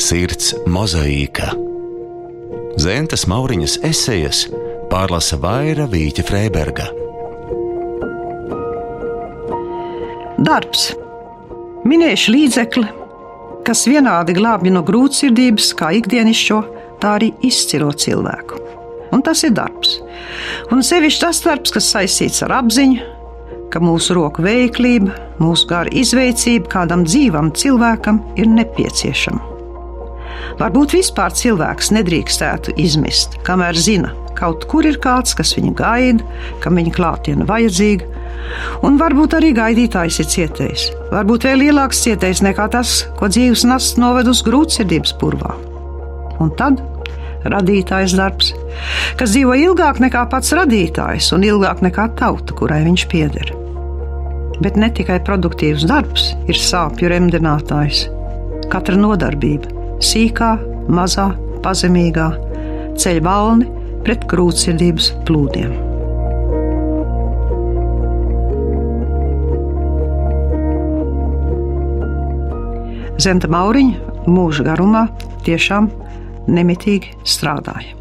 Sirds mozaīka. Zentas Mauriņas esejas pārlasa Vaira Vīķa Freiberga. Darbs. Minēšu līdzekli, kas vienādi glābj no grūtsirdības, kā ikdienišķo, tā arī izcilo cilvēku. Un tas ir darbs. Un sevišķi tas darbs, kas saistīts ar apziņu, ka mūsu roku veiklība, mūsu gara izveicība kādam dzīvam cilvēkam ir nepieciešama. Varbūt vispār cilvēks nedrīkstētu izmist, kamēr zina, kaut kur ir kāds, kas viņu gaida, kam viņa klātienē vajadzīga, un varbūt arī gaidītājs ir cietējis. Varbūt vēl lielāks cietējs nekā tas, ko dzīves nasts noved uz grūtsirdības purvā. Un tad radītājs darbs, kas dzīvo ilgāk nekā pats radītājs un ilgāk nekā tauta, kurai viņš pieder. Bet ne tikai produktīvs darbs ir sāpju remdinātājs. Katra nodarbība, sīkā, mazā, pazemīgā, ceļ valni pret grūtsirdības plūdiem. Zenta Mauriņa mūža garumā tiešām nemitīgi strādāja.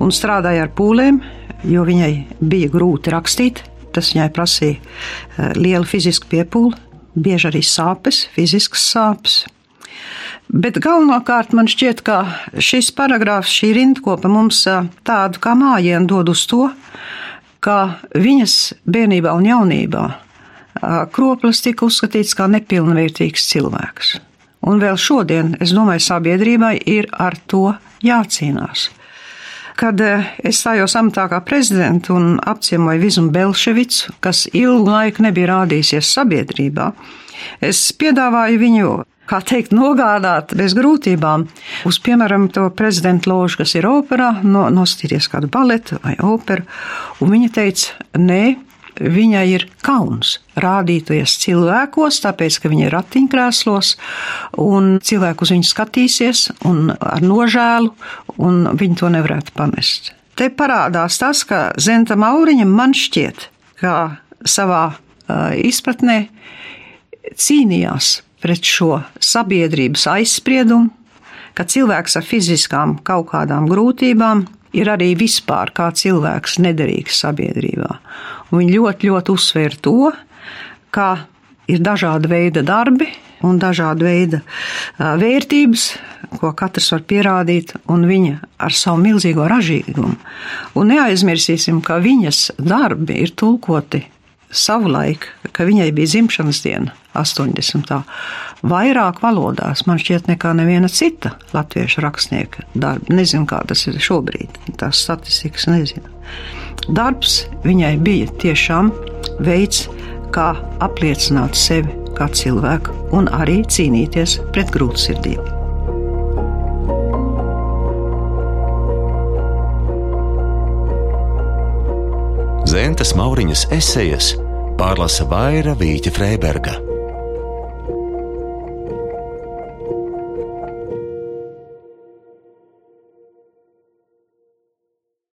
Un strādāja ar pūlēm, jo viņai bija grūti rakstīt, Tas viņai prasīja eh, lielu fizisku piepūli, bieži arī sāpes, fiziskas sāpes. Bet galvenokārt man šķiet, ka šis paragrāfs, šī rindkopa mums tādu kā mājienu dod uz to, ka viņas bērnībā un jaunībā kroplis tika uzskatīts kā nepilnvērtīgs cilvēks. Un vēl šodien, es domāju, sabiedrībai ir ar to jācīnās. Kad es stājos amatā kā prezidents un apciemoju Vizmu Belševicu, kas ilgu laiku nebija rādījusies sabiedrībā, es piedāvāju viņu kā teikt, nogādāt bez grūtībām. Uz, piemēram, to prezidenta ložu, kas ir operā, no, nostīties kādu baletu vai operu, un viņa teica, nē, viņai ir kauns. Rādīties cilvēkos, tāpēc, ka viņa ir ratiņkrēslos, un cilvēku uz viņu skatīsies un ar nožēlu, un viņi to nevarētu pamest. Te parādās tas, ka Zenta Mauriņa man šķiet, ka savā uh, izpratnē cīnījās pret šo sabiedrības aizspriedumu, ka cilvēks ar fiziskām kaut kādām grūtībām ir arī vispār kā cilvēks nederīgs sabiedrībā. Un viņi ļoti, ļoti uzsver to, ka ir dažāda veida darbi un dažāda veida vērtības, ko katrs var pierādīt, un viņa ar savu milzīgo ražīgumu. Un neaizmirsīsim, ka viņas darbi ir tulkoti savulaik, ka viņai bija dzimšanas diena, 80. vairāk valodās, man šķiet, nekā neviena cita latviešu rakstnieka darba. Nezinu, kā tas ir šobrīd, tās statistikas nezinu. Darbs viņai bija tiešām veids, kā apliecināt sevi kā cilvēku un arī cīnīties pret grūtsirdību. Zentas Mauriņas esejas pārlasa Vaira Vīķa Freiberga.